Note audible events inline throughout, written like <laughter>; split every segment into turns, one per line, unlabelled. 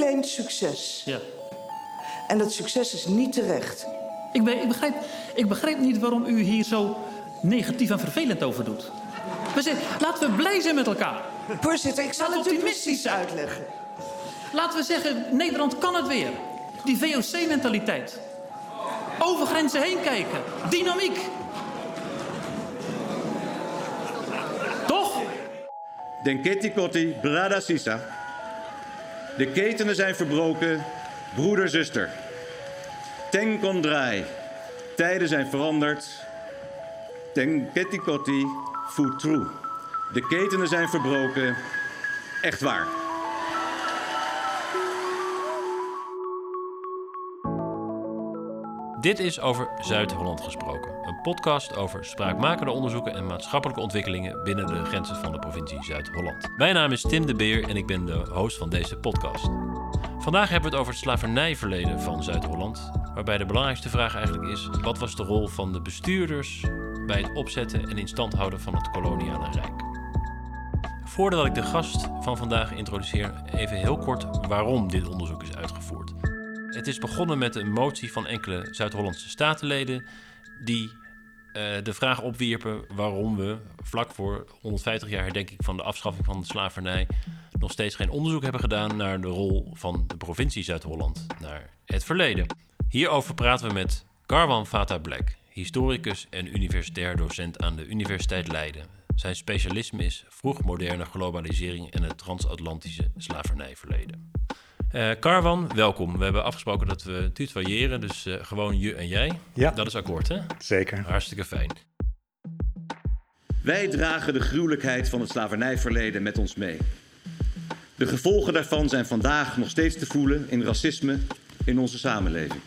claimt succes.
Ja.
En dat succes is niet terecht.
Ik, ik, begrijp, ik begrijp niet waarom u hier zo negatief en vervelend over doet. We zeggen, laten we blij zijn met elkaar.
Voorzitter, ik zal
Laat
het u
optimistisch
precies uitleggen.
Laten we zeggen, Nederland kan het weer. Die VOC-mentaliteit. Over grenzen heen kijken. Dynamiek. Toch?
Denketi Kotti, Brada Sisa. De ketenen zijn verbroken, broeder, zuster. Ten Kondrai, tijden zijn veranderd. Denketi Kotti, Futru. De ketenen zijn verbroken, echt waar.
Dit is over Zuid-Holland gesproken. Een podcast over spraakmakende onderzoeken en maatschappelijke ontwikkelingen binnen de grenzen van de provincie Zuid-Holland. Mijn naam is Tim de Beer en ik ben de host van deze podcast. Vandaag hebben we het over het slavernijverleden van Zuid-Holland, waarbij de belangrijkste vraag eigenlijk is: wat was de rol van de bestuurders bij het opzetten en instand houden van het koloniale rijk? Voordat ik de gast van vandaag introduceer, even heel kort waarom dit onderzoek is uitgevoerd. Het is begonnen met een motie van enkele Zuid-Hollandse statenleden die eh, de vraag opwierpen waarom we vlak voor 150 jaar herdenking van de afschaffing van de slavernij nog steeds geen onderzoek hebben gedaan naar de rol van de provincie Zuid-Holland naar het verleden. Hierover praten we met Garwan Fata Black, historicus en universitair docent aan de Universiteit Leiden. Zijn specialisme is vroegmoderne globalisering en het transatlantische slavernijverleden. Eh Carwan, welkom. We hebben afgesproken dat we tutoyeren, dus eh, gewoon je en jij.
Ja.
Dat is akkoord, hè?
Zeker.
Hartstikke fijn.
Wij dragen de gruwelijkheid van het slavernijverleden met ons mee. De gevolgen daarvan zijn vandaag nog steeds te voelen in racisme in onze samenleving.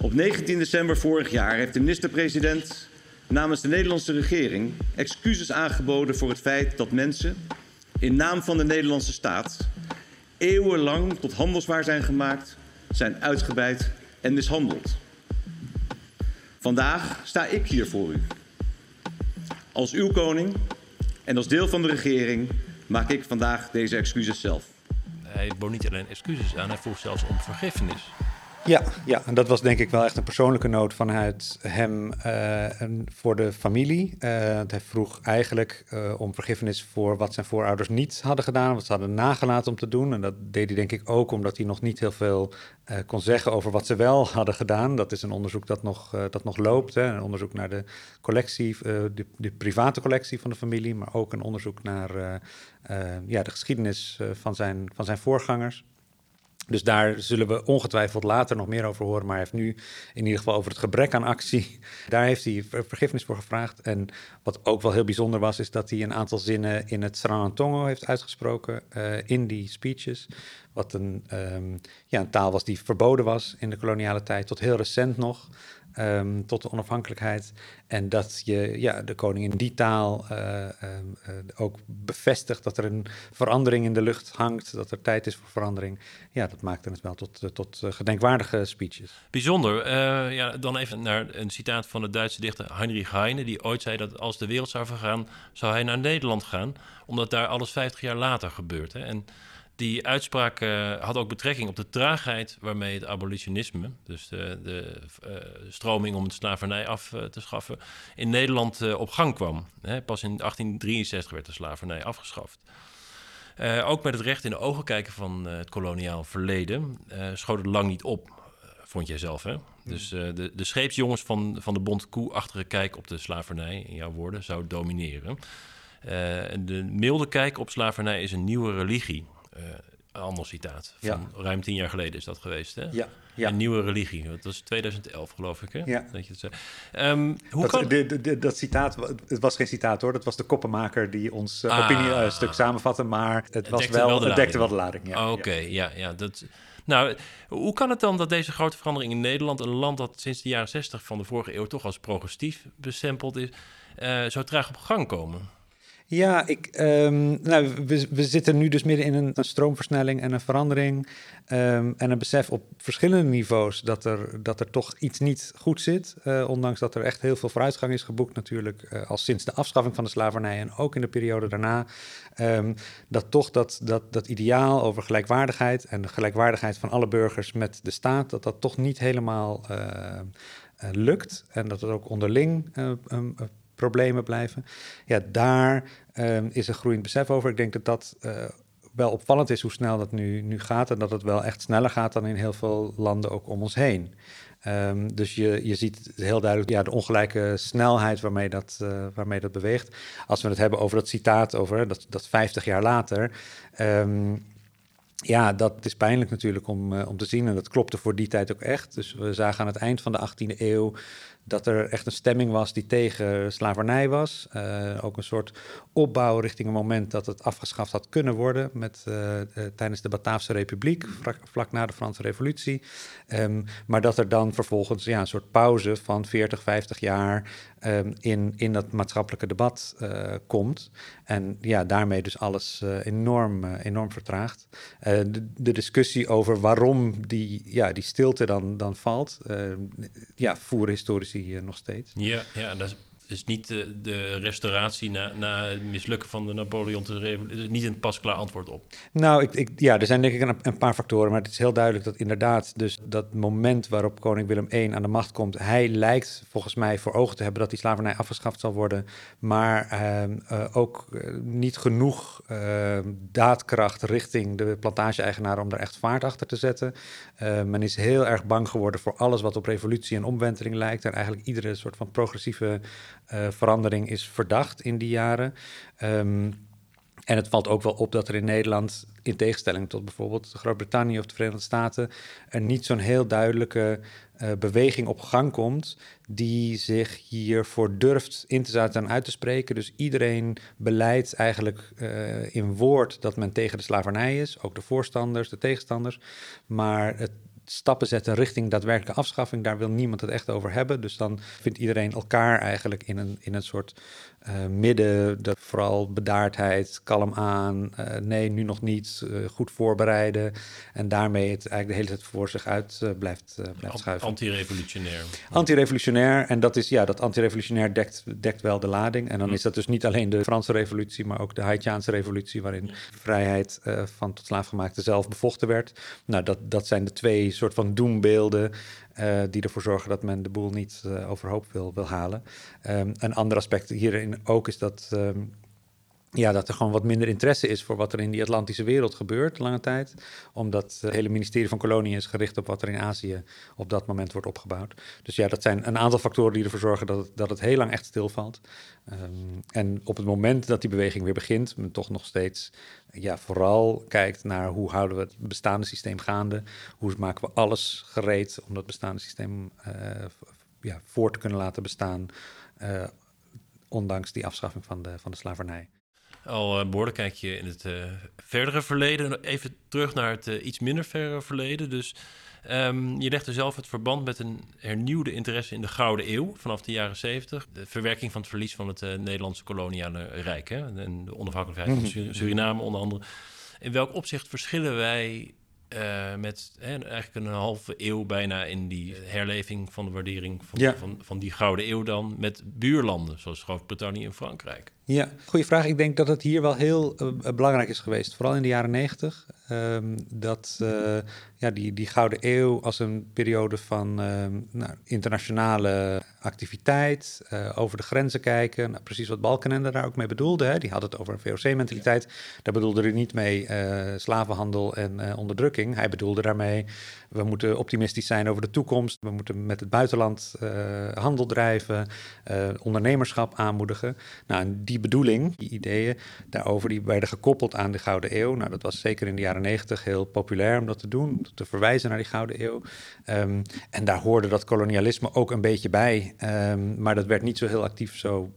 Op 19 december vorig jaar heeft de minister-president namens de Nederlandse regering excuses aangeboden voor het feit dat mensen in naam van de Nederlandse staat eeuwenlang tot handelswaar zijn gemaakt, zijn uitgebuit en mishandeld. Vandaag sta ik hier voor u. Als uw koning en als deel van de regering maak ik vandaag deze excuses zelf.
Hij bood niet alleen excuses aan, hij vroeg zelfs om vergiffenis.
Ja, ja, en dat was denk ik wel echt een persoonlijke noot vanuit hem eh, en voor de familie. Eh, hij vroeg eigenlijk eh, om vergiffenis voor wat zijn voorouders niet hadden gedaan, wat ze hadden nagelaten om te doen. En dat deed hij denk ik ook omdat hij nog niet heel veel kon zeggen over wat ze wel hadden gedaan. Dat is een onderzoek dat nog, dat nog loopt. Hè. Een onderzoek naar de collectie, de, de private collectie van de familie, maar ook een onderzoek naar ja, de geschiedenis van, zijn, van zijn voorgangers. Dus daar zullen we ongetwijfeld later nog meer over horen. Maar hij heeft nu in ieder geval over het gebrek aan actie. <laughs> Daar heeft hij ver- vergiffenis voor gevraagd. En wat ook wel heel bijzonder was, is dat hij een aantal zinnen in het Sranantongo heeft uitgesproken eh, in die speeches. Wat een, ehm, ja, een taal was die verboden was in de koloniale tijd, tot heel recent nog. Ehm, tot de onafhankelijkheid. En dat je ja, de koning in die taal eh, ehm, eh, ook bevestigt dat er een verandering in de lucht hangt, dat er tijd is voor verandering. Ja, dat maakte het wel tot, eh, tot gedenkwaardige speeches.
Bijzonder. Ja, dan even naar een citaat van de Duitse dichter Heinrich Heine, die ooit zei dat als de wereld zou vergaan, zou hij naar Nederland gaan, omdat daar alles 50 jaar later gebeurt. Hè. En die uitspraak eh, had ook betrekking op de traagheid waarmee het abolitionisme, dus de, de eh, stroming om het slavernij af eh, te schaffen, in Nederland op gang kwam. Hè. Pas in 1863 werd de slavernij afgeschaft. Ook met het recht in de ogen kijken van het koloniaal verleden schoot het lang niet op, vond jij zelf. Hè? Dus eh, de, de scheepsjongens van, van de bond koe-achtige kijk op de slavernij, in jouw woorden, zou domineren. En de milde kijk op slavernij is een nieuwe religie. Eh, een ander citaat. Van ruim tien jaar geleden is dat geweest. Hè?
Ja, ja.
Een nieuwe religie. Dat was 2011, geloof ik. Hè?
Ja.
Dat, je het. Ehm, hoe
dat,
kan...
de- dat citaat, het was geen citaat hoor, dat was de koppenmaker die ons uh,
Ah.
opiniestuk samenvatte, maar het, was wel,
wel de
het dekte wel de lading. Ja,
Oké, ja. ja, dat... Nou, hoe kan het dan dat deze grote verandering in Nederland, een land dat sinds de jaren 60 van de vorige eeuw toch als progressief bestempeld is, eh, zo traag op gang komen?
Ja, ik, ehm, nou, we, we zitten nu dus midden in een, een stroomversnelling en een verandering. ehm, en een besef op verschillende niveaus dat er, dat er toch iets niet goed zit. eh, ondanks dat er echt heel veel vooruitgang is geboekt, natuurlijk, eh, al sinds de afschaffing van de slavernij en ook in de periode daarna. ehm, dat toch dat, dat, dat ideaal over gelijkwaardigheid en de gelijkwaardigheid van alle burgers met de staat, dat dat toch niet helemaal eh, lukt. En dat het ook onderling problemen blijven. Ja, daar ehm, is een groeiend besef over. Ik denk dat dat eh, wel opvallend is hoe snel dat nu, nu gaat. En dat het wel echt sneller gaat dan in heel veel landen ook om ons heen. Ehm, dus je, je ziet heel duidelijk ja, de ongelijke snelheid waarmee dat, eh, waarmee dat beweegt. Als we het hebben over dat citaat over dat, dat 50 jaar later. ehm, ja, dat is pijnlijk natuurlijk om, eh, om te zien. En dat klopte voor die tijd ook echt. Dus we zagen aan het eind van de 18e eeuw dat er echt een stemming was die tegen slavernij was. Eh, ook een soort opbouw richting een moment dat het afgeschaft had kunnen worden met, eh, eh, tijdens de Bataafse Republiek, vlak, na de Franse Revolutie. Ehm, maar dat er dan vervolgens ja, een soort pauze van 40, 50 jaar ehm, in, in dat maatschappelijke debat eh, komt. En ja, daarmee dus alles eh, enorm, eh, enorm vertraagt. De, de discussie over waarom die, ja, die stilte dan, dan valt, ja, voeren historici nog steeds.
Ja, ja dat is niet de, restauratie na, na het mislukken van de Napoleon te revolutie. niet een pasklaar antwoord op.
Nou, ik, ik, ja, er zijn denk ik een, een paar factoren, maar het is heel duidelijk dat inderdaad, dus dat moment waarop koning Willem I aan de macht komt, hij lijkt volgens mij voor ogen te hebben dat die slavernij afgeschaft zal worden, maar ehm, eh, ook eh, niet genoeg ehm, daadkracht richting de plantage-eigenaren om er echt vaart achter te zetten. Eh, men is heel erg bang geworden voor alles wat op revolutie en omwenteling lijkt en eigenlijk iedere soort van progressieve verandering is verdacht in die jaren. Ehm, en het valt ook wel op dat er in Nederland, in tegenstelling tot bijvoorbeeld Groot-Brittannië of de Verenigde Staten, er niet zo'n heel duidelijke eh, beweging op gang komt die zich hiervoor durft in te zetten en uit te spreken. Dus iedereen beleidt eigenlijk eh, in woord dat men tegen de slavernij is, ook de voorstanders, de tegenstanders. Maar het stappen zetten richting daadwerkelijke afschaffing, daar wil niemand het echt over hebben. Dus dan vindt iedereen elkaar eigenlijk in een, in een soort eh, midden, dat vooral bedaardheid, kalm aan, eh, nee, nu nog niet, eh, goed voorbereiden. En daarmee het eigenlijk de hele tijd voor zich uit blijft, blijft schuiven.
Anti-revolutionair.
Antirevolutionair, en dat is ja, dat antirevolutionair dekt, dekt wel de lading. En dan
Hm.
is dat dus niet alleen de Franse revolutie, maar ook de Haitiaanse revolutie, waarin vrijheid eh, van tot slaafgemaakte zelf bevochten werd. Nou, dat, dat zijn de twee soort van doembeelden eh, die ervoor zorgen dat men de boel niet eh, overhoop wil, wil halen. Ehm, een ander aspect hierin ook is dat. ehm, ja, dat er gewoon wat minder interesse is voor wat er in die Atlantische wereld gebeurt, lange tijd. Omdat het hele ministerie van Koloniën is gericht op wat er in Azië op dat moment wordt opgebouwd. Dus ja, dat zijn een aantal factoren die ervoor zorgen dat het, dat het heel lang echt stilvalt. Ehm, en op het moment dat die beweging weer begint, men toch nog steeds ja, vooral kijkt naar hoe houden we het bestaande systeem gaande. Hoe maken we alles gereed om dat bestaande systeem eh, ja, voor te kunnen laten bestaan. eh, ondanks die afschaffing van de, van de slavernij.
Al een behoorlijk kijkje in het eh, verdere verleden. Even terug naar het eh, iets minder verre verleden. Dus ehm, je legt er zelf het verband met een hernieuwde interesse in de Gouden Eeuw vanaf de jaren 70. De verwerking van het verlies van het eh, Nederlandse koloniale rijk. Hè? En de onafhankelijkheid van Sur- Suriname onder andere. In welk opzicht verschillen wij eh, met hè, eigenlijk een halve eeuw bijna in die herleving van de waardering van,
Ja.
van, van die Gouden Eeuw dan met buurlanden zoals Groot-Brittannië en Frankrijk?
Ja, goede vraag. Ik denk dat het hier wel heel eh, belangrijk is geweest, vooral in de jaren negentig. Ehm, dat eh, ja, die, die Gouden Eeuw als een periode van ehm, nou, internationale activiteit, eh, over de grenzen kijken. Nou, precies wat Balkenende daar ook mee bedoelde. Hè. Die had het over een VOC-mentaliteit. Daar bedoelde hij niet mee eh, slavenhandel en onderdrukking. Hij bedoelde daarmee, we moeten optimistisch zijn over de toekomst. We moeten met het buitenland handel drijven, ondernemerschap aanmoedigen. Nou, en die bedoeling, die ideeën daarover, die werden gekoppeld aan de Gouden Eeuw. Nou, dat was zeker in de jaren negentig heel populair om dat te doen, te verwijzen naar die Gouden Eeuw. Ehm, en daar hoorde dat kolonialisme ook een beetje bij, Ehm, maar dat werd niet zo heel actief zo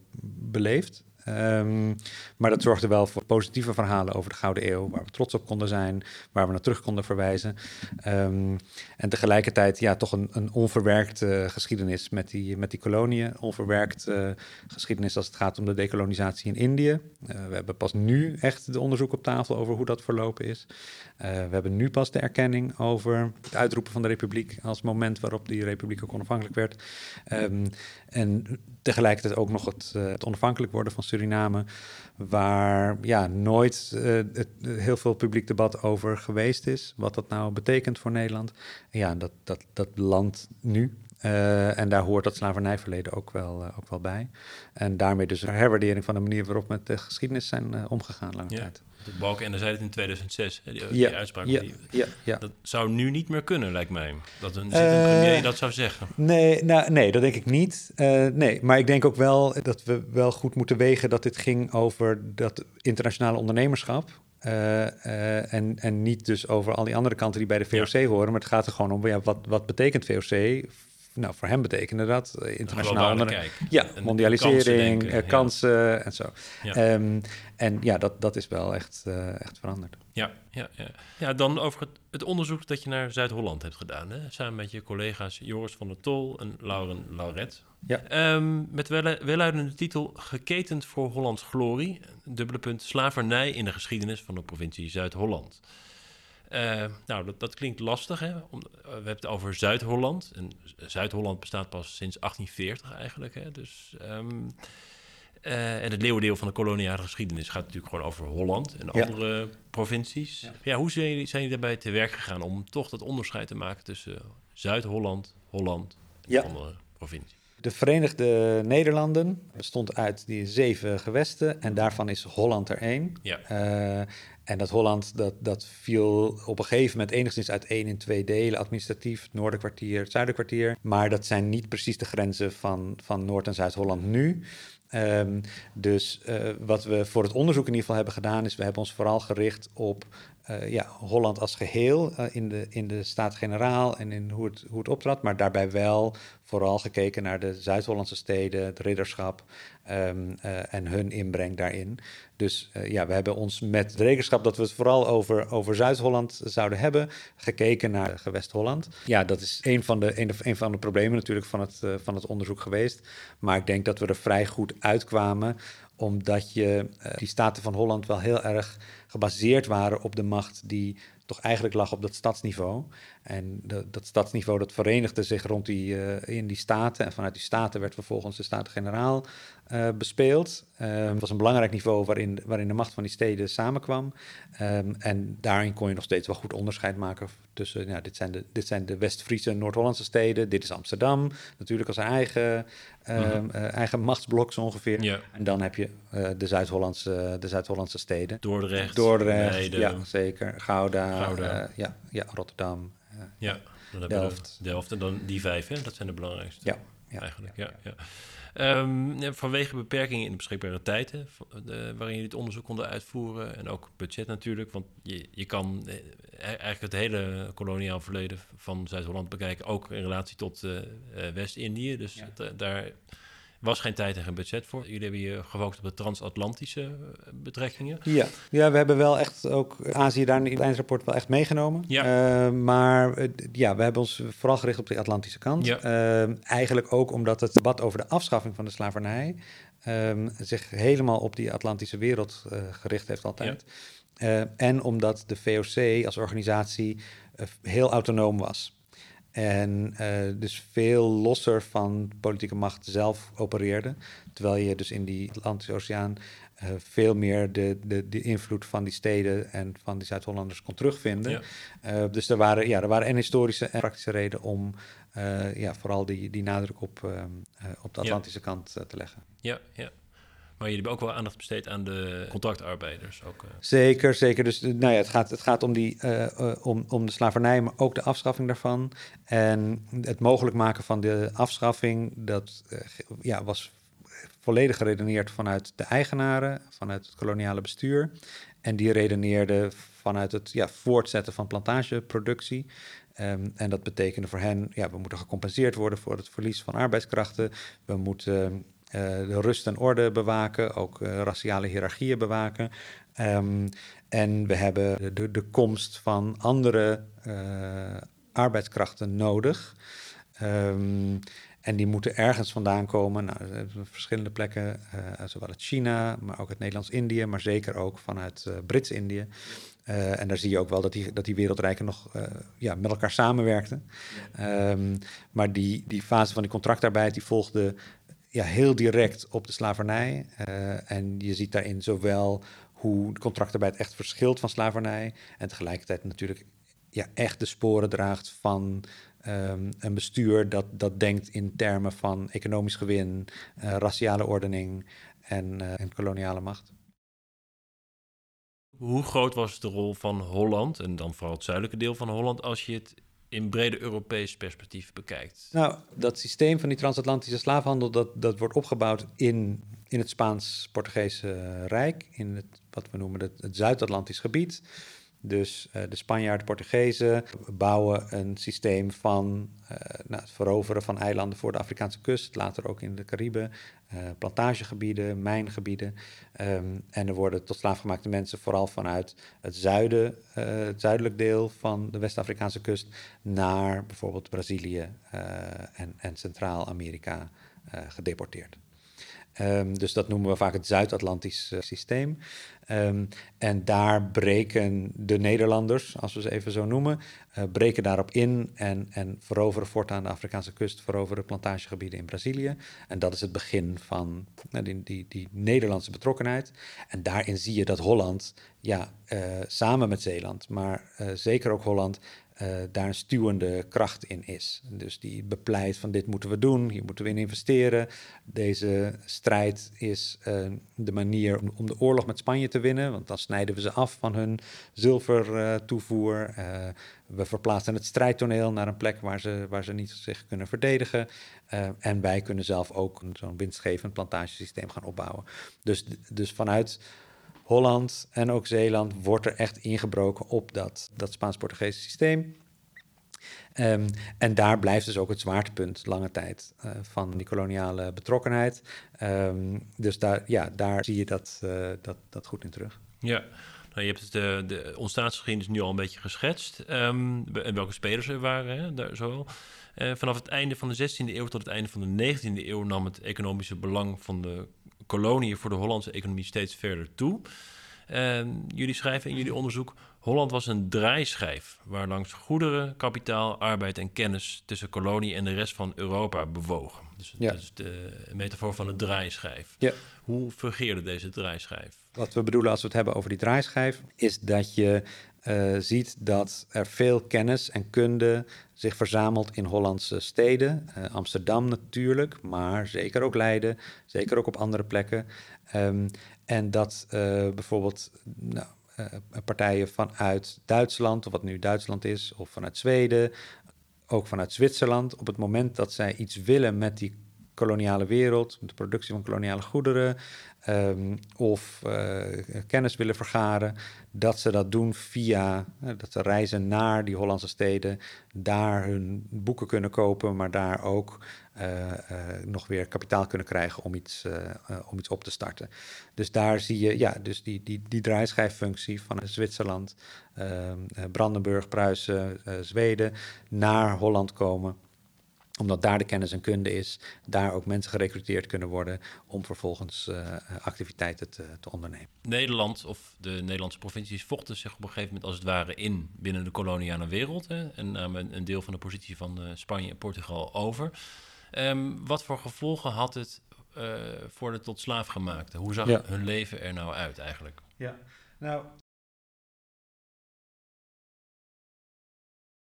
beleefd. Ehm, maar dat zorgde wel voor positieve verhalen over de Gouden Eeuw, waar we trots op konden zijn, waar we naar terug konden verwijzen. Ehm, en tegelijkertijd ja, toch een, een onverwerkte geschiedenis met die, met die koloniën. Onverwerkt eh, geschiedenis als het gaat om de dekolonisatie in Indië. Eh, we hebben pas nu echt de onderzoek op tafel over hoe dat verlopen is. Eh, we hebben nu pas de erkenning over het uitroepen van de republiek als moment waarop die republiek ook onafhankelijk werd. Ehm, en tegelijkertijd ook nog het, het, onafhankelijk worden van Suriname, waar ja, nooit uh, het, heel veel publiek debat over geweest is. Wat dat nou betekent voor Nederland. En ja, dat, dat, dat land nu. Uh, en daar hoort dat slavernijverleden ook wel, ook wel bij. En daarmee dus een herwaardering van de manier waarop met de geschiedenis zijn omgegaan lange
ja.
tijd.
Balkenende zei het in 2006, die, die
Ja,
uitspraak.
ja,
die-
ja, ja.
Dat zou nu niet meer kunnen, lijkt mij. Dat een
Eh,
zittend premier dat zou zeggen.
Nee, nou, nee, dat denk ik niet. Eh, nee, maar ik denk ook wel dat we wel goed moeten wegen dat dit ging over dat internationale ondernemerschap. Eh, eh, en, en niet dus over al die andere kanten die bij de VOC horen. Maar het gaat er gewoon om, ja, wat, wat betekent VOC? Nou, voor hem betekende dat eh, internationaal. Ja,
En kansen
mondialisering,
denken,
eh,
ja.
kansen en zo.
Ja.
Ehm, en ja, dat, dat is wel echt, eh, echt veranderd.
Ja, ja, ja. ja, dan over het, het onderzoek dat je naar Zuid-Holland hebt gedaan. Hè? Samen met je collega's Joris van der Tol en Lauren Lauret.
Ja.
Ehm, met wel, welluidende titel Geketend voor Hollands glorie. Dubbele punt slavernij in de geschiedenis van de provincie Zuid-Holland. Eh, nou, dat, dat klinkt lastig. Hè? Om, eh, we hebben het over Zuid-Holland. En Zuid-Holland bestaat pas sinds 1840 eigenlijk. Hè? Dus, ehm, eh, en het leeuwendeel van de koloniale geschiedenis gaat natuurlijk gewoon over Holland en
Ja.
andere provincies. Ja. hoe zijn jullie, zijn jullie daarbij te werk gegaan om toch dat onderscheid te maken tussen Zuid-Holland, Holland en
Ja.
andere provincies?
De Verenigde Nederlanden bestond uit die zeven gewesten en daarvan is Holland er één.
Ja.
En dat Holland, dat, dat viel op een gegeven moment enigszins uiteen in twee delen. Administratief, het Noorderkwartier, het Zuiderkwartier. Maar dat zijn niet precies de grenzen van, van Noord- en Zuid-Holland nu. Ehm, dus eh, wat we voor het onderzoek in ieder geval hebben gedaan... is we hebben ons vooral gericht op eh, ja, Holland als geheel... eh, in de, in de Staat-Generaal en in hoe het, hoe het optrad. Maar daarbij wel vooral gekeken naar de Zuid-Hollandse steden... het ridderschap ehm, eh, en hun inbreng daarin. Dus ja, we hebben ons met de rekenschap dat we het vooral over, over Zuid-Holland zouden hebben, gekeken naar gewest Holland. Ja, dat is een van de, een, van de problemen natuurlijk van het, van het onderzoek geweest. Maar ik denk dat we er vrij goed uitkwamen, omdat je eh, die staten van Holland wel heel erg gebaseerd waren op de macht die toch eigenlijk lag op dat stadsniveau. En de- dat stadsniveau dat verenigde zich rond die, eh, in die staten. En vanuit die staten werd vervolgens de Staten-Generaal eh, bespeeld. Ehm, het was een belangrijk niveau waarin, waarin de macht van die steden samenkwam. Ehm, en daarin kon je nog steeds wel goed onderscheid maken tussen... Ja, dit zijn de, dit zijn de West-Friese en Noord-Hollandse steden. Dit is Amsterdam, natuurlijk als eigen, ehm, eh, eigen machtsblok zo ongeveer.
Ja.
En dan heb je de Zuid-Hollandse de Zuid-Hollandse steden.
Dordrecht,
Dordrecht,
Leiden.
ja, zeker. Gouda,
Gouda.
ja, ja, Rotterdam.
Ja, dan we
Delft.
Delft en dan die vijf, hè? dat zijn de belangrijkste.
ja, ja.
eigenlijk. Ja, ja. Ehm, ja, vanwege beperkingen in de beschikbare tijd, hè, v- de- waarin je dit onderzoek konden uitvoeren, en ook budget natuurlijk, want je, je kan eh, e- eigenlijk het hele koloniaal verleden van Zuid-Holland bekijken, ook in relatie tot eh, eh, West-Indië. Dus daar was geen tijd en geen budget voor. Jullie hebben je gefocust op de transatlantische eh, betrekkingen.
Ja. ja, we hebben wel echt ook Azië daar in het eindrapport wel echt meegenomen.
Ja.
Eh, maar eh, ja, we hebben ons vooral gericht op de Atlantische kant.
Ja.
Eigenlijk ook omdat het debat over de afschaffing van de slavernij ehm, zich helemaal op die Atlantische wereld gericht heeft altijd. Eh, en omdat de VOC als organisatie heel autonoom was. En eh, dus veel losser van politieke macht zelf opereerde. Terwijl je dus in die Atlantische Oceaan eh, veel meer de, de, de invloed van die steden en van die Zuid-Hollanders kon terugvinden.
Ja.
Eh, dus er waren, ja, er waren en historische en praktische redenen om ja, vooral die, die nadruk op, ehm, eh, op de
Ja.
Atlantische kant te leggen.
Ja, ja. Maar jullie hebben ook wel aandacht besteed aan de contractarbeiders. Ook, eh.
Zeker, zeker. Dus eh, nou ja, het gaat, het gaat om, die, eh, om, om de slavernij, maar ook de afschaffing daarvan. En het mogelijk maken van de afschaffing, dat ja, was volledig geredeneerd vanuit de eigenaren, vanuit het koloniale bestuur. En die redeneerden vanuit het ja, voortzetten van plantageproductie. Ehm, en dat betekende voor hen, ja, we moeten gecompenseerd worden voor het verlies van arbeidskrachten. We moeten de rust en orde bewaken, ook raciale hiërarchieën bewaken. Ehm, en we hebben de, de komst van andere arbeidskrachten nodig. Um, en die moeten ergens vandaan komen. Nou, verschillende plekken, uh, zowel uit China, maar ook uit Nederlands-Indië, maar zeker ook vanuit uh, Brits-Indië. Uh, en daar zie je ook wel dat die, dat die wereldrijken nog ja, met elkaar samenwerkten. Um, maar die, die fase van die contractarbeid die volgde ja, heel direct op de slavernij. en je ziet daarin zowel hoe de contractarbeid echt verschilt van slavernij. En tegelijkertijd natuurlijk ja, echt de sporen draagt van um, een bestuur dat, dat denkt in termen van economisch gewin, uh, raciale ordening en, uh, en koloniale macht.
Hoe groot was de rol van Holland, en dan vooral het zuidelijke deel van Holland, als je het in brede Europees perspectief bekijkt?
Nou, dat systeem van die transatlantische slaafhandel, dat, dat wordt opgebouwd in, in het Spaans-Portugese Rijk, in het, wat we noemen het, het Zuid-Atlantisch gebied. Dus uh, de Spanjaarden, Portugezen bouwen een systeem van uh, nou, het veroveren van eilanden voor de Afrikaanse kust, later ook in de Cariben, uh, plantagegebieden, mijngebieden. Um, en er worden tot slaafgemaakte mensen vooral vanuit het zuiden, het zuidelijk deel van de West-Afrikaanse kust naar bijvoorbeeld Brazilië en, en Centraal-Amerika gedeporteerd. Um, dus dat noemen we vaak het Zuid-Atlantisch systeem. Um, en daar breken de Nederlanders, als we ze even zo noemen, uh, breken daarop in en, en veroveren voortaan de Afrikaanse kust, veroveren plantagegebieden in Brazilië. En dat is het begin van uh, die, die, die, Nederlandse betrokkenheid. En daarin zie je dat Holland, ja, uh, samen met Zeeland, maar zeker ook Holland, uh, daar een stuwende kracht in is. Dus die bepleit van dit moeten we doen, hier moeten we in investeren. Deze strijd is uh, de manier om, de oorlog met Spanje te winnen, want dan snijden we ze af van hun zilvertoevoer. Uh, we verplaatsen het strijdtoneel naar een plek waar ze, waar ze niet zich kunnen verdedigen. en wij kunnen zelf ook zo'n winstgevend plantagesysteem gaan opbouwen. Dus, dus vanuit Holland en ook Zeeland wordt er echt ingebroken op dat, dat Spaans-Portugese systeem. Um, en daar blijft dus ook het zwaartepunt lange tijd uh, van die koloniale betrokkenheid. Um, dus daar, ja, daar zie je dat, uh, dat, dat goed in terug.
Ja, nou, je hebt de, de ontstaansgeschiedenis nu al een beetje geschetst. Um, en welke spelers er waren, hè, daar zo. Vanaf het einde van de 16e eeuw tot het einde van de 19e eeuw nam het economische belang van de koloniën voor de Hollandse economie steeds verder toe. Uh, jullie schrijven in jullie onderzoek: Holland was een draaischijf waar langs goederen, kapitaal, arbeid en kennis tussen kolonie en de rest van Europa bewogen. Dus ja. dat is de metafoor van een draaischijf. Ja. Hoe fungeerde deze draaischijf?
Wat we bedoelen als we het hebben over die draaischijf, is dat je uh, ziet dat er veel kennis en kunde zich verzamelt in Hollandse steden. Uh, Amsterdam natuurlijk, maar zeker ook Leiden, zeker ook op andere plekken. Um, en dat uh, bijvoorbeeld nou, partijen vanuit Duitsland, of wat nu Duitsland is, of vanuit Zweden, ook vanuit Zwitserland, op het moment dat zij iets willen met die koloniale wereld, de productie van koloniale goederen, um, of uh, kennis willen vergaren, dat ze dat doen via, dat ze reizen naar die Hollandse steden, daar hun boeken kunnen kopen, maar daar ook uh, nog weer kapitaal kunnen krijgen om iets, om iets op te starten. Dus daar zie je, ja, dus die, die, die draaischijffunctie van Zwitserland, ehm, Brandenburg, Pruisen, Zweden naar Holland komen omdat daar de kennis en kunde is, daar ook mensen gerecruiteerd kunnen worden om vervolgens uh, activiteiten te, te, ondernemen.
Nederland of de Nederlandse provincies vochten zich op een gegeven moment als het ware in binnen de koloniale wereld hè, en namen een deel van de positie van uh, Spanje en Portugal over. Um, wat voor gevolgen had het uh, voor de tot slaafgemaakten? Hoe zag ja. hun leven er nou uit eigenlijk?
Ja, nou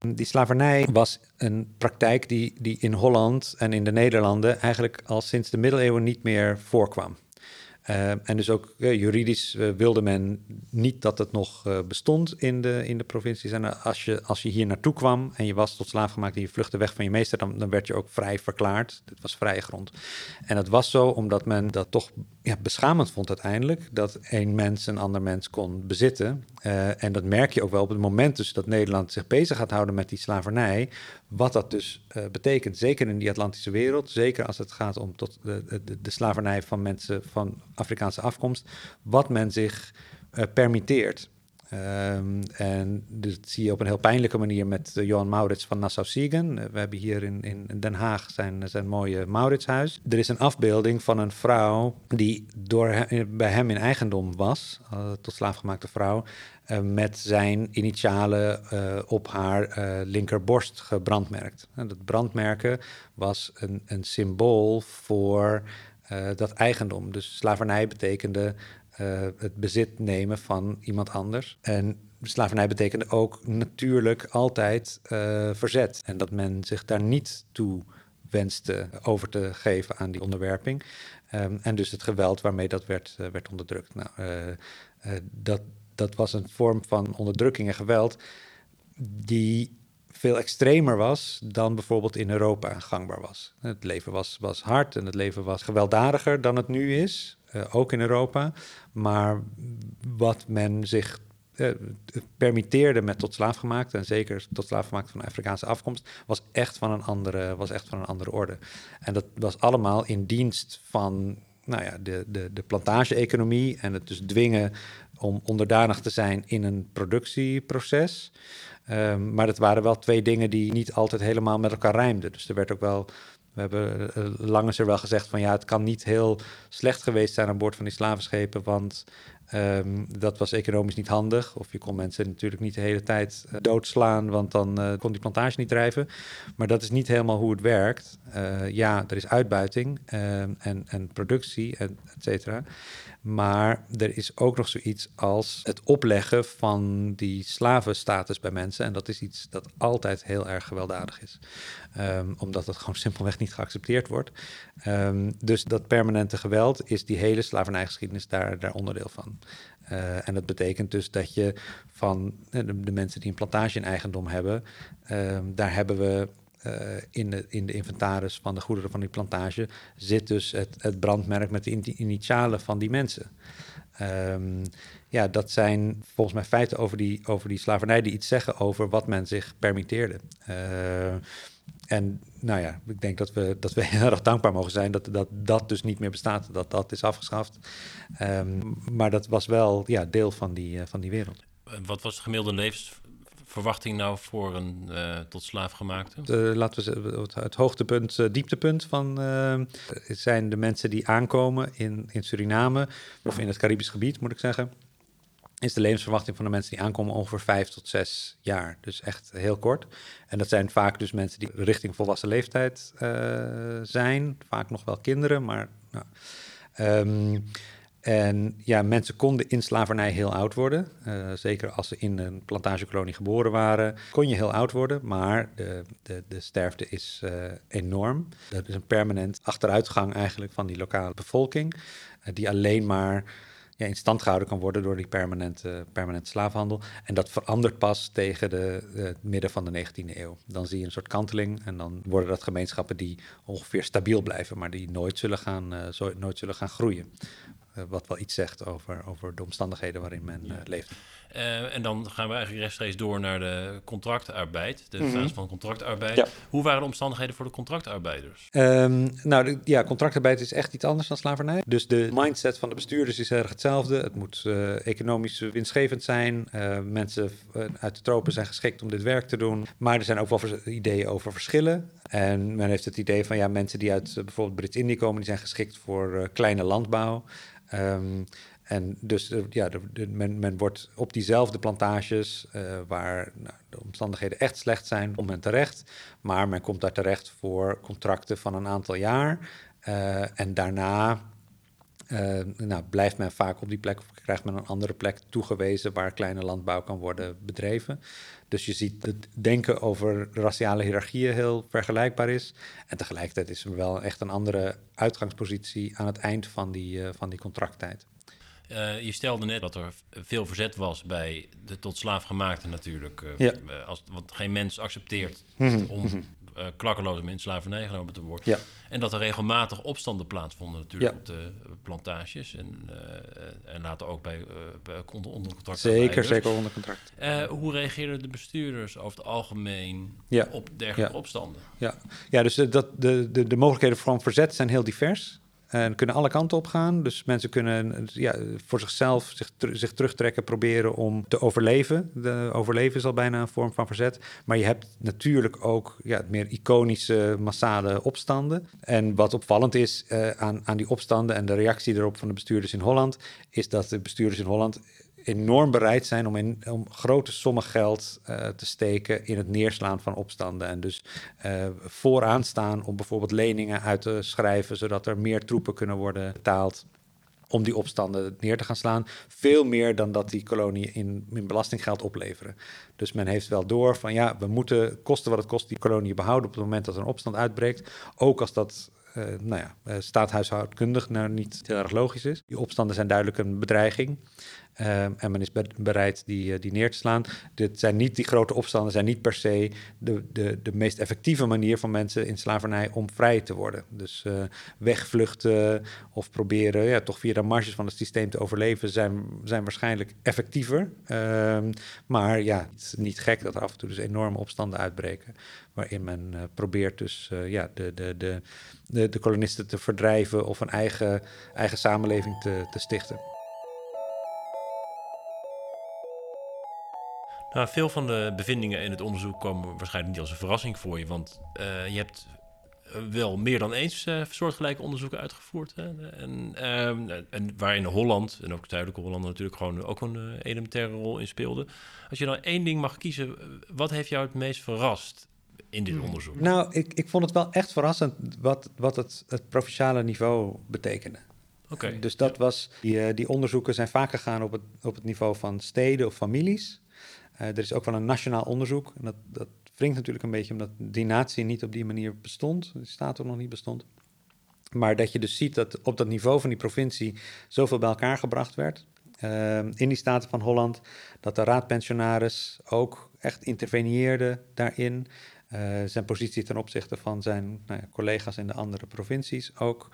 Die slavernij was een praktijk die, die in Holland en in de Nederlanden eigenlijk al sinds de middeleeuwen niet meer voorkwam. Uh, en dus ook uh, juridisch uh, wilde men niet dat het nog bestond in de, in de provincies. En als je, als je hier naartoe kwam en je was tot slaaf gemaakt en je vluchtte weg van je meester, dan, dan werd je ook vrij verklaard. Dit was vrije grond. En dat was zo omdat men dat toch ja, beschamend vond uiteindelijk, dat één mens een ander mens kon bezitten. en dat merk je ook wel op het moment dus dat Nederland zich bezig gaat houden met die slavernij, wat dat dus betekent. Zeker in die Atlantische wereld, zeker als het gaat om tot de, de, de slavernij van mensen van Afrikaanse afkomst, wat men zich uh, permitteert. Um, en dat zie je op een heel pijnlijke manier met uh, Johan Maurits van Nassau-Siegen. Uh, we hebben hier in, in Den Haag zijn, zijn mooie Mauritshuis. Er is een afbeelding van een vrouw die door bij hem in eigendom was, tot slaafgemaakte vrouw, met zijn initialen op haar linkerborst gebrandmerkt. En dat brandmerken was een, een symbool voor uh, dat eigendom. Dus slavernij betekende uh, het bezit nemen van iemand anders. En slavernij betekende ook natuurlijk altijd uh, verzet. En dat men zich daar niet toe wenste over te geven aan die onderwerping. Um, en dus het geweld waarmee dat werd, werd onderdrukt. Nou, dat, dat was een vorm van onderdrukking en geweld die veel extremer was dan bijvoorbeeld in Europa gangbaar was. Het leven was, was hard en het leven was gewelddadiger dan het nu is, uh, ook in Europa. Maar wat men zich uh, permitteerde met tot slaafgemaakt, en zeker tot slaafgemaakt van Afrikaanse afkomst, was echt van een andere, was echt van een andere orde. En dat was allemaal in dienst van nou ja, de, de, de plantage-economie en het dus dwingen om onderdanig te zijn in een productieproces. Um, maar het waren wel twee dingen die niet altijd helemaal met elkaar rijmden. Dus er werd ook wel. We hebben uh, lang is er wel gezegd van ja, het kan niet heel slecht geweest zijn aan boord van die slavenschepen, want um, dat was economisch niet handig. Of je kon mensen natuurlijk niet de hele tijd uh, doodslaan, want dan uh, kon die plantage niet drijven. Maar dat is niet helemaal hoe het werkt. ja, er is uitbuiting ehm, en, en productie, en et cetera. Maar er is ook nog zoiets als het opleggen van die slavenstatus bij mensen. En dat is iets dat altijd heel erg gewelddadig is. Um, omdat het gewoon simpelweg niet geaccepteerd wordt. Um, dus dat permanente geweld is die hele slavernijgeschiedenis daar, daar onderdeel van. Uh, en dat betekent dus dat je van eh, de, mensen die een plantage in eigendom hebben, um, daar hebben we uh, in, de, in de inventaris van de goederen van die plantage zit dus het, het brandmerk met de initialen van die mensen. Um, ja, dat zijn volgens mij feiten over die, over die slavernij die iets zeggen over wat men zich permitteerde. Uh, en nou ja, ik denk dat we, dat we <laughs> heel erg dankbaar mogen zijn dat, dat dat dus niet meer bestaat, dat dat is afgeschaft. Um, maar dat was wel ja, deel van die, uh, van die wereld.
Wat was de gemiddelde levens verwachting nou voor een uh, tot slaafgemaakte?
Uh, laten we het, het hoogtepunt, uh, dieptepunt van zijn de mensen die aankomen in, in Suriname of in het Caribisch gebied, moet ik zeggen. Is de levensverwachting van de mensen die aankomen ongeveer vijf tot zes jaar. Dus echt heel kort. En dat zijn vaak dus mensen die richting volwassen leeftijd zijn. Vaak nog wel kinderen, maar. Nou, um, en ja, mensen konden in slavernij heel oud worden. Uh, zeker als ze in een plantagekolonie geboren waren, kon je heel oud worden. Maar de, de, de sterfte is uh, enorm. Dat is een permanent achteruitgang eigenlijk van die lokale bevolking. Uh, die alleen maar ja, in stand gehouden kan worden door die permanente, permanente slaafhandel. En dat verandert pas tegen de, de, midden van de 19e eeuw. Dan zie je een soort kanteling en dan worden dat gemeenschappen die ongeveer stabiel blijven, maar die nooit zullen gaan, nooit zullen gaan groeien. Uh, wat wel iets zegt over, over de omstandigheden waarin men uh, leeft.
Uh, en dan gaan we eigenlijk rechtstreeks door naar de contractarbeid, de fase mm -hmm. van contractarbeid.
Ja.
Hoe waren de omstandigheden voor de contractarbeiders?
Um, nou, de, ja, contractarbeid is echt iets anders dan slavernij. Dus de mindset van de bestuurders is erg hetzelfde. Het moet economisch winstgevend zijn. Mensen uit de tropen zijn geschikt om dit werk te doen. Maar er zijn ook wel ideeën over verschillen. En men heeft het idee van ja, mensen die uit bijvoorbeeld Brits-Indië komen, die zijn geschikt voor kleine landbouw. Um, en dus uh, ja, men, men, wordt op diezelfde plantages, waar nou, de omstandigheden echt slecht zijn, om men terecht. Maar men komt daar terecht voor contracten van een aantal jaar. En daarna eh, nou, blijft men vaak op die plek of krijgt men een andere plek toegewezen waar kleine landbouw kan worden bedreven. Dus je ziet het denken over raciale hiërarchieën heel vergelijkbaar is. En tegelijkertijd is er wel echt een andere uitgangspositie aan het eind van die, uh, van die contracttijd.
Uh, je stelde net dat er veel verzet was bij de tot slaafgemaakte natuurlijk. Uh,
ja.
als, want geen mens accepteert
Mhm,
om uh, klakkeloos in slavernij genomen te worden.
Ja.
En dat er regelmatig opstanden plaatsvonden natuurlijk
Ja.
op de plantages. En, uh, en later ook bij, uh, bij onder contract.
Zeker, zeker onder contract.
Hoe reageerden de bestuurders over het algemeen
Ja.
op dergelijke opstanden?
Ja, ja dus de, dat, de, de, de mogelijkheden van verzet zijn heel divers. En kunnen alle kanten op gaan. Dus mensen kunnen ja, voor zichzelf zich, zich terugtrekken, proberen om te overleven. De overleven is al bijna een vorm van verzet. Maar je hebt natuurlijk ook ja, het meer iconische, massale opstanden. En wat opvallend is eh, aan, aan die opstanden en de reactie erop van de bestuurders in Holland, is dat de bestuurders in Holland enorm bereid zijn om, in, om grote sommen geld uh, te steken in het neerslaan van opstanden. En dus uh, vooraan staan om bijvoorbeeld leningen uit te schrijven, zodat er meer troepen kunnen worden betaald om die opstanden neer te gaan slaan. Veel meer dan dat die koloniën in, in belastinggeld opleveren. Dus men heeft wel door van ja, we moeten kosten wat het kost die koloniën behouden op het moment dat er een opstand uitbreekt. Ook als dat uh, nou ja, uh, staathuishoudkundig nou niet heel erg logisch is. Die opstanden zijn duidelijk een bedreiging. Uh, en men is be bereid die, die neer te slaan. Dit zijn niet die grote opstanden, zijn niet per se de, de, de meest effectieve manier van mensen in slavernij om vrij te worden. Dus uh, wegvluchten of proberen ja, toch via de marges van het systeem te overleven, zijn, zijn waarschijnlijk effectiever. Uh, maar ja, het is niet gek dat er af en toe dus enorme opstanden uitbreken. Waarin men uh, probeert dus ja, de, de, de, de, de kolonisten te verdrijven of een eigen, eigen samenleving te, te stichten.
Nou, veel van de bevindingen in het onderzoek komen waarschijnlijk niet als een verrassing voor je, want uh, je hebt wel meer dan eens uh, soortgelijke onderzoeken uitgevoerd. Hè? En, uh, en waarin Holland, en ook zuidelijke Holland natuurlijk gewoon ook een elementaire rol in speelde. Als je dan één ding mag kiezen, wat heeft jou het meest verrast in dit onderzoek?
Nou, ik, ik vond het wel echt verrassend wat, wat het, het provinciale niveau betekende.
Okay.
Dus dat was, die, die onderzoeken zijn vaak gegaan op het, op het niveau van steden of families. Uh, er is ook wel een nationaal onderzoek. En dat, dat natuurlijk een beetje omdat die natie niet op die manier bestond. Die staat ook nog niet bestond. Maar dat je dus ziet dat op dat niveau van die provincie zoveel bij elkaar gebracht werd. Uh, in die staten van Holland. Dat de raadpensionaris ook echt interveneerde daarin. Uh, zijn positie ten opzichte van zijn nou ja, collega's in de andere provincies ook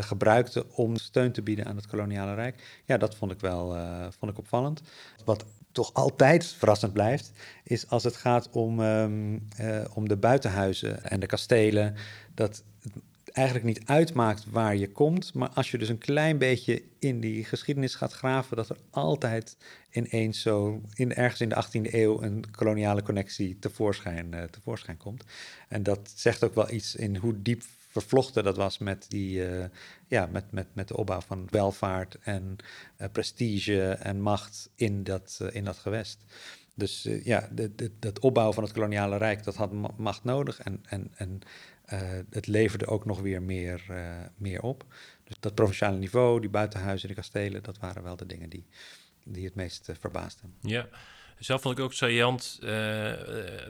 gebruikte om steun te bieden aan het koloniale rijk. Ja, dat vond ik wel vond ik opvallend. Wat toch altijd verrassend blijft, is als het gaat om, um, uh, om de buitenhuizen en de kastelen, dat het eigenlijk niet uitmaakt waar je komt, maar als je dus een klein beetje in die geschiedenis gaat graven, dat er altijd ineens zo in, ergens in de 18e eeuw een koloniale connectie tevoorschijn, uh, tevoorschijn komt. En dat zegt ook wel iets in hoe diep vervlochten dat was met, die, uh, ja, met, met, met de opbouw van welvaart en uh, prestige en macht in dat, uh, in dat gewest. Dus ja, de, de, dat opbouwen van het koloniale rijk, dat had macht nodig en, en, en het leverde ook nog weer meer, meer op. Dus dat provinciale niveau, die buitenhuizen, die kastelen, dat waren wel de dingen die, die het meest verbaasden.
Ja. Zelf vond ik ook saillant uh,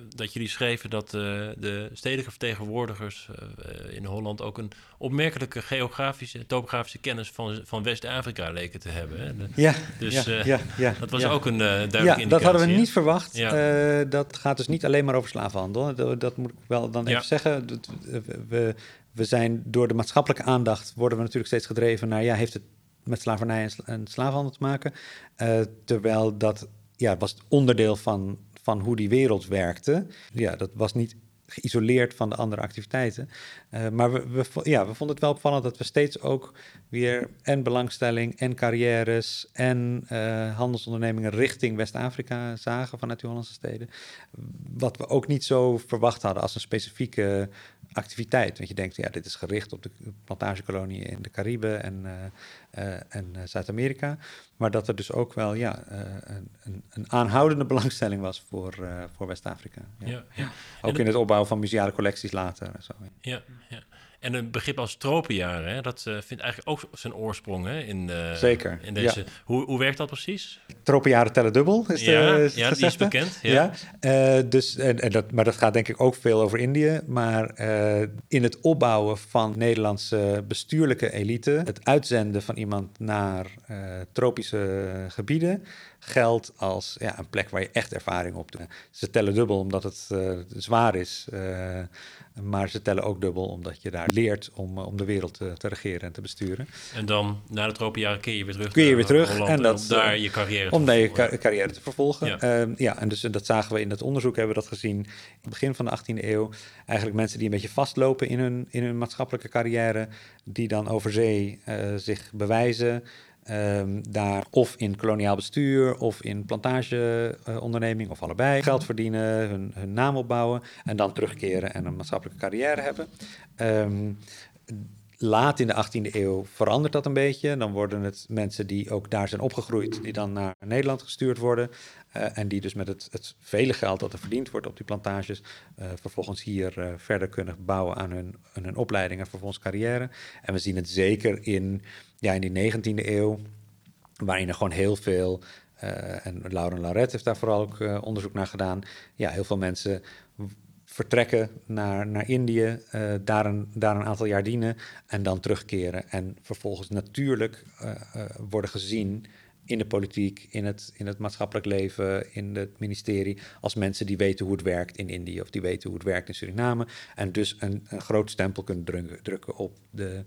dat jullie schreven dat uh, de stedelijke vertegenwoordigers uh, in Holland ook een opmerkelijke geografische, topografische kennis van, van West-Afrika leken te hebben. Hè? De,
ja,
dus
ja, ja, ja,
dat was
ja.
ook een duidelijke
ja,
indicatie.
dat hadden we
hè?
niet verwacht.
Ja.
dat gaat dus niet alleen maar over slavenhandel. Dat, dat moet ik wel dan even zeggen. Dat, we, we zijn door de maatschappelijke aandacht worden we natuurlijk steeds gedreven naar ja, heeft het met slavernij en, sla- en slavenhandel te maken. Uh, terwijl dat ja, was onderdeel van, van hoe die wereld werkte. Ja, dat was niet geïsoleerd van de andere activiteiten. Uh, maar we, ja, we vonden het wel opvallend dat we steeds ook weer en belangstelling en carrières en uh, handelsondernemingen richting West-Afrika zagen vanuit die Hollandse steden. Wat we ook niet zo verwacht hadden als een specifieke activiteit. Want je denkt, ja, dit is gericht op de plantagekoloniën in de Cariben en, uh, en uh, Zuid-Amerika. Maar dat er dus ook wel ja, een, een, een, aanhoudende belangstelling was voor, voor West-Afrika. Ja.
Ja, ja.
Ook in het opbouwen van museale collecties later. En zo.
Ja, ja. En een begrip als tropenjaren, hè, dat eh, vindt eigenlijk ook zijn oorsprong hè, in, eh,
Zeker,
in deze. Hoe, hoe werkt dat precies?
Tropenjaren tellen dubbel, is de,
Ja,
is het
ja, die is bekend, ja.
eh, dus, en, en dat, maar dat gaat denk ik ook veel over Indië. Maar eh, in het opbouwen van Nederlandse bestuurlijke elite, het uitzenden van iemand naar eh, tropische gebieden, geldt als ja, een plek waar je echt ervaring op doet. Ze tellen dubbel omdat het eh, zwaar is, eh, maar ze tellen ook dubbel omdat je daar leert om, eh, om de wereld te, te regeren en te besturen.
En dan na de tropenjaren keer je weer terug
Kun je weer terug
Holland
en dat,
om daar je carrière te
Om daar je carrière te vervolgen.
Ja.
Ja, ja en dus, dat zagen we in het onderzoek, hebben we dat gezien in het begin van de 18e eeuw. Eigenlijk mensen die een beetje vastlopen in hun, in hun maatschappelijke carrière, die dan over zee zich bewijzen. Ehm, daar of in koloniaal bestuur of in plantageonderneming of allebei geld verdienen, hun, hun naam opbouwen en dan terugkeren en een maatschappelijke carrière hebben. Ehm, laat in de 18e eeuw verandert dat een beetje. Dan worden het mensen die ook daar zijn opgegroeid, die dan naar Nederland gestuurd worden. eh, en die dus met het, het vele geld dat er verdiend wordt op die plantages, eh, vervolgens hier eh, verder kunnen bouwen aan hun, aan hun opleiding en vervolgens carrière. En we zien het zeker in, ja, in die 19e eeuw, waarin er gewoon heel veel, en Lauren Lauret heeft daar vooral ook onderzoek naar gedaan, ja, heel veel mensen vertrekken naar, naar Indië, eh, daar, een, daar een aantal jaar dienen en dan terugkeren. En vervolgens natuurlijk eh, eh, worden gezien in de politiek, in het, in het maatschappelijk leven, in het ministerie, als mensen die weten hoe het werkt in Indië of die weten hoe het werkt in Suriname. En dus een, een groot stempel kunnen drukken, op, de,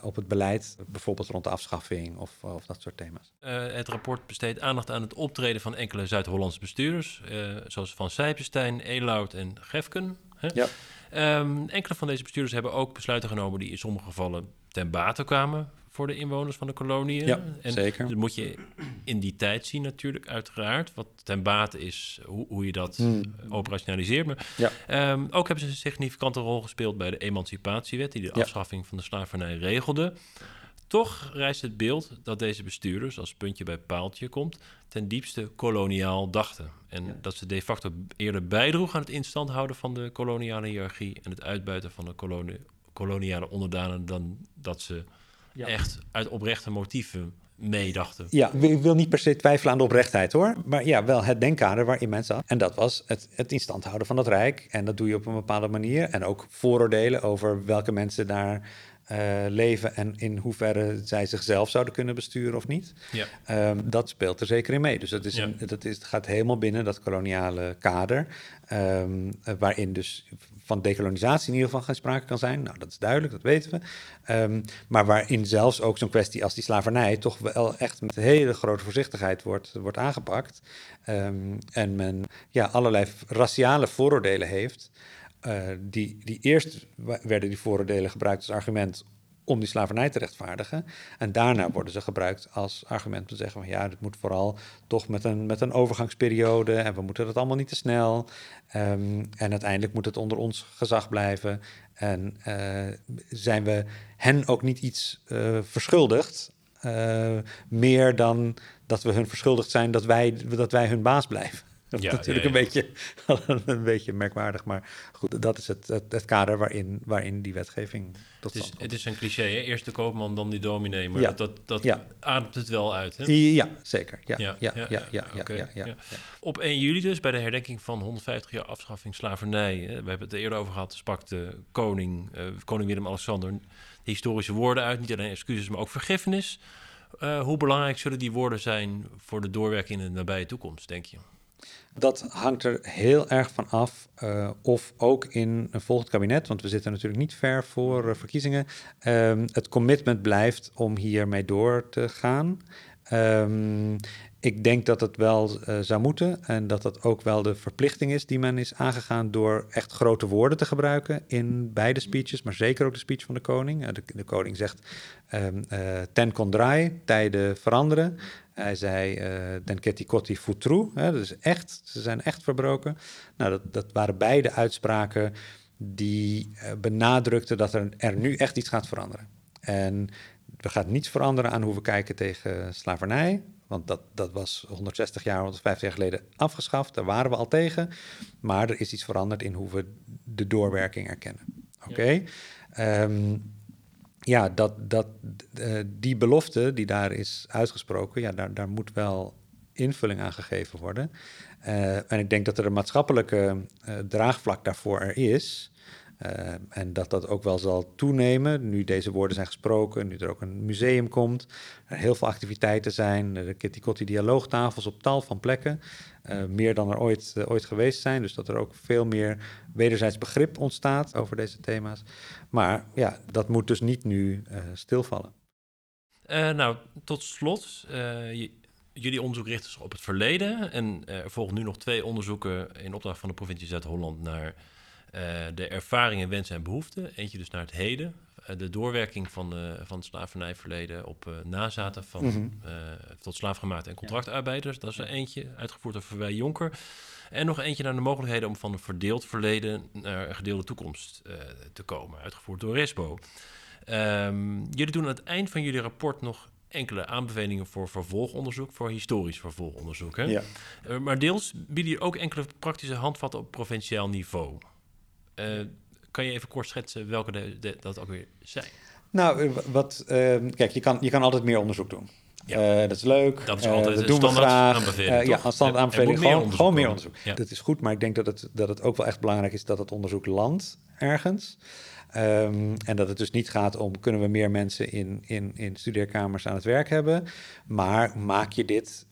op het beleid, bijvoorbeeld rond de afschaffing of, of dat soort thema's.
Eh, het rapport besteedt aandacht aan het optreden van enkele Zuid-Hollandse bestuurders, eh, zoals Van Sijpenstein, Elout en Gefken. Hè?
Ja.
Ehm, enkele van deze bestuurders hebben ook besluiten genomen die in sommige gevallen ten bate kwamen voor de inwoners van de koloniën.
Ja,
en
zeker.
Dat moet je in die tijd zien natuurlijk, uiteraard. Wat ten bate is hoe, hoe je dat
Hmm.
operationaliseert. Maar,
Ja.
ehm, ook hebben ze een significante rol gespeeld bij de Emancipatiewet... die de
Ja.
afschaffing van de slavernij regelde. Toch rijst het beeld dat deze bestuurders, als puntje bij paaltje komt, ten diepste koloniaal dachten. En dat ze de facto eerder bijdroegen aan het instand houden van de koloniale hiërarchie en het uitbuiten van de koloni- koloniale onderdanen, dan dat ze echt uit oprechte motieven meedachten.
Ja, ik wil niet per se twijfelen aan de oprechtheid hoor. Maar ja, wel het denkkader waarin mensen zat. En dat was het, het in stand houden van het Rijk. En dat doe je op een bepaalde manier. En ook vooroordelen over welke mensen daar eh, leven en in hoeverre zij zichzelf zouden kunnen besturen of niet.
Ja.
Ehm, dat speelt er zeker in mee. Dus dat, is
Ja.
een, dat is, gaat helemaal binnen dat koloniale kader. ehm, eh, waarin dus van dekolonisatie in ieder geval geen sprake kan zijn. Nou, dat is duidelijk, dat weten we. Ehm, maar waarin zelfs ook zo'n kwestie als die slavernij... toch wel echt met hele grote voorzichtigheid wordt, wordt aangepakt. En men ja, allerlei raciale vooroordelen heeft... eh, die, die eerst werden die vooroordelen gebruikt als argument om die slavernij te rechtvaardigen. En daarna worden ze gebruikt als argument om te zeggen van ja, dit moet vooral toch met een, met een overgangsperiode en we moeten dat allemaal niet te snel. Ehm, en uiteindelijk moet het onder ons gezag blijven. En eh, zijn we hen ook niet iets eh, verschuldigd, meer dan dat we hun verschuldigd zijn dat wij, dat wij hun baas blijven. Dat is
Ja,
natuurlijk
ja, ja. <laughs>
Een, beetje, een beetje merkwaardig, maar goed, dat is het, het, het kader waarin, waarin die wetgeving tot
Het is,
stand komt.
het is een cliché, hè? eerst de koopman, dan die dominee. Maar
Ja.
dat, dat, ademt het wel uit. Hè?
Ja, zeker. Ja, ja, ja, ja.
Op 1 juli dus, bij de herdenking van 150 jaar afschaffing slavernij. Hè, we hebben het er eerder over gehad, sprak de koning, eh, koning Willem-Alexander, de historische woorden uit. Niet alleen excuses, maar ook vergiffenis. Eh, hoe belangrijk zullen die woorden zijn voor de doorwerking in de nabije toekomst, denk je?
Dat hangt er heel erg van af eh, of ook in een volgend kabinet, want we zitten natuurlijk niet ver voor eh, verkiezingen, ehm, het commitment blijft om hiermee door te gaan. Ehm, ik denk dat het wel eh, zou moeten en dat dat ook wel de verplichting is die men is aangegaan door echt grote woorden te gebruiken in beide speeches, maar zeker ook de speech van de koning. Eh, de, koning zegt ehm, eh, ten contrai, tijden veranderen. Hij zei eh den keti koti futru, hè, dus echt, ze zijn echt verbroken. Nou, dat, dat waren beide uitspraken die benadrukten dat er, er nu echt iets gaat veranderen. En er gaat niets veranderen aan hoe we kijken tegen slavernij. Want dat, dat was 160 jaar, 150 jaar geleden afgeschaft. Daar waren we al tegen. Maar er is iets veranderd in hoe we de doorwerking erkennen. Oké. Ehm, ja, dat, dat, eh, die belofte die daar is uitgesproken, ja, daar, daar moet wel invulling aan gegeven worden. Eh, en ik denk dat er een maatschappelijke eh, draagvlak daarvoor er is. Uh, en dat dat ook wel zal toenemen, nu deze woorden zijn gesproken, nu er ook een museum komt, er heel veel activiteiten zijn, de Kitty Kotti dialoogtafels op tal van plekken, uh, meer dan er ooit, uh, ooit geweest zijn. Dus dat er ook veel meer wederzijds begrip ontstaat over deze thema's. Maar ja, dat moet dus niet nu stilvallen.
nou, tot slot, jullie onderzoek richt zich op het verleden en er volgen nu nog twee onderzoeken in opdracht van de provincie Zuid-Holland naar de ervaringen, wensen en behoeften. Eentje dus naar het heden. Uh, de doorwerking van, de, van het slavernijverleden op nazaten van mm -hmm. tot slaafgemaakte en contractarbeiders. Dat is er eentje, uitgevoerd door Verwij Jonker. En nog eentje naar de mogelijkheden om van een verdeeld verleden naar een gedeelde toekomst te komen. Uitgevoerd door RESPO. Um, jullie doen aan het eind van jullie rapport nog enkele aanbevelingen voor vervolgonderzoek, voor historisch vervolgonderzoek. Hè? Ja. maar deels bieden jullie ook enkele praktische handvatten op provinciaal niveau. Uh, kan je even kort schetsen welke de, de, dat ook weer zijn?
Nou, wat, uh, kijk, je kan, je kan altijd meer onderzoek doen. Ja. Uh, dat is leuk.
Dat is altijd
dat doen we graag. aanbeveling. ja, een standaard aanbeveling.
Gewoon,
meer gewoon meer onderzoek. Ja. Dat is goed, maar ik denk dat het, dat het ook wel echt belangrijk is dat het onderzoek landt ergens. Um, en dat het dus niet gaat om kunnen we meer mensen in, in, in studeerkamers aan het werk hebben. Maar maak je dit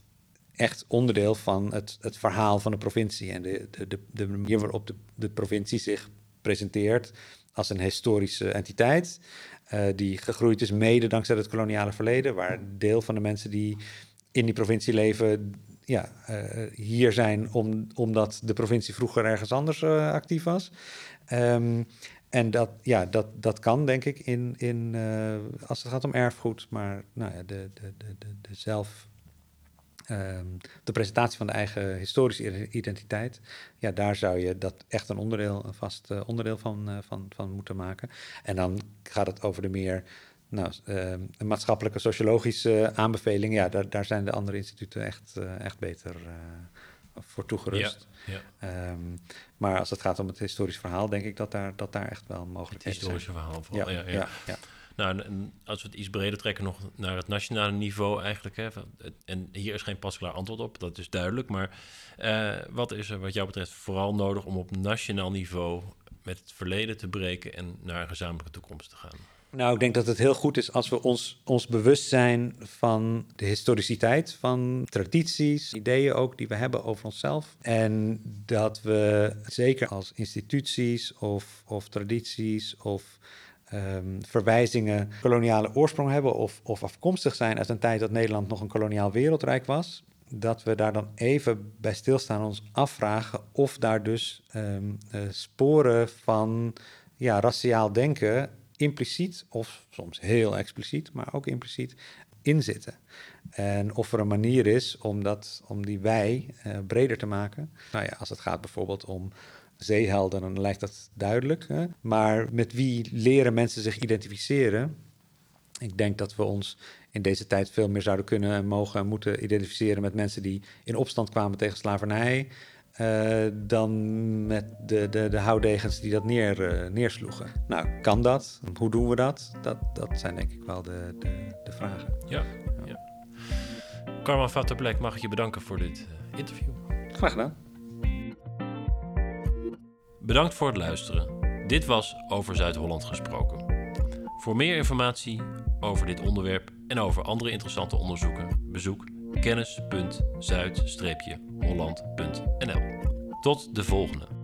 echt onderdeel van het, het verhaal van de provincie en de, de, de, de manier waarop de, de provincie zich presenteert als een historische entiteit. Uh, die gegroeid is mede dankzij het koloniale verleden, waar deel van de mensen die in die provincie leven, ja, uh, hier zijn om, omdat de provincie vroeger ergens anders uh, actief was. Um, en dat, ja, dat, dat kan, denk ik, in, in, als het gaat om erfgoed, maar nou ja, de, de, de, de zelf Um, de presentatie van de eigen historische identiteit, ja, daar zou je dat echt een onderdeel, een vast uh, onderdeel van, uh, van, van moeten maken. En dan gaat het over de meer nou, uh, maatschappelijke, sociologische aanbevelingen. Ja, daar, daar zijn de andere instituten echt, uh, echt beter voor toegerust. Ja, ja. Um, maar als het gaat om het historisch verhaal, denk ik dat daar, dat daar echt wel mogelijk
is. Het historische verhaal vooral, ja. ja, ja. Nou, als we het iets breder trekken, nog naar het nationale niveau eigenlijk. Hè, en hier is geen pasklaar antwoord op, dat is duidelijk. Maar uh, wat is er wat jou betreft vooral nodig om op nationaal niveau met het verleden te breken en naar een gezamenlijke toekomst te gaan?
Nou, ik denk dat het heel goed is als we ons, ons bewust zijn van de historiciteit van tradities, ideeën ook die we hebben over onszelf. En dat we zeker als instituties of, of tradities of um, verwijzingen koloniale oorsprong hebben of, of afkomstig zijn uit een tijd dat Nederland nog een koloniaal wereldrijk was, dat we daar dan even bij stilstaan ons afvragen of daar dus um, uh, sporen van ja, raciaal denken impliciet of soms heel expliciet, maar ook impliciet in zitten. En of er een manier is om, dat, om die wij uh, breder te maken. Nou ja, als het gaat bijvoorbeeld om zeehelden, dan lijkt dat duidelijk. Hè? Maar met wie leren mensen zich identificeren? Ik denk dat we ons in deze tijd veel meer zouden kunnen en mogen en moeten identificeren met mensen die in opstand kwamen tegen slavernij. Uh, dan met de, de, de houdegens die dat neer, uh, neersloegen. Nou, kan dat? Hoe doen we dat? Dat, dat zijn denk ik wel de, de, de vragen.
Ja, ja. ja. Karma Vatterplek, mag ik je bedanken voor dit uh, interview.
Graag gedaan.
Bedankt voor het luisteren. Dit was Over Zuid-Holland gesproken. Voor meer informatie over dit onderwerp en over andere interessante onderzoeken, bezoek kennis.zuid-holland.nl. Tot de volgende.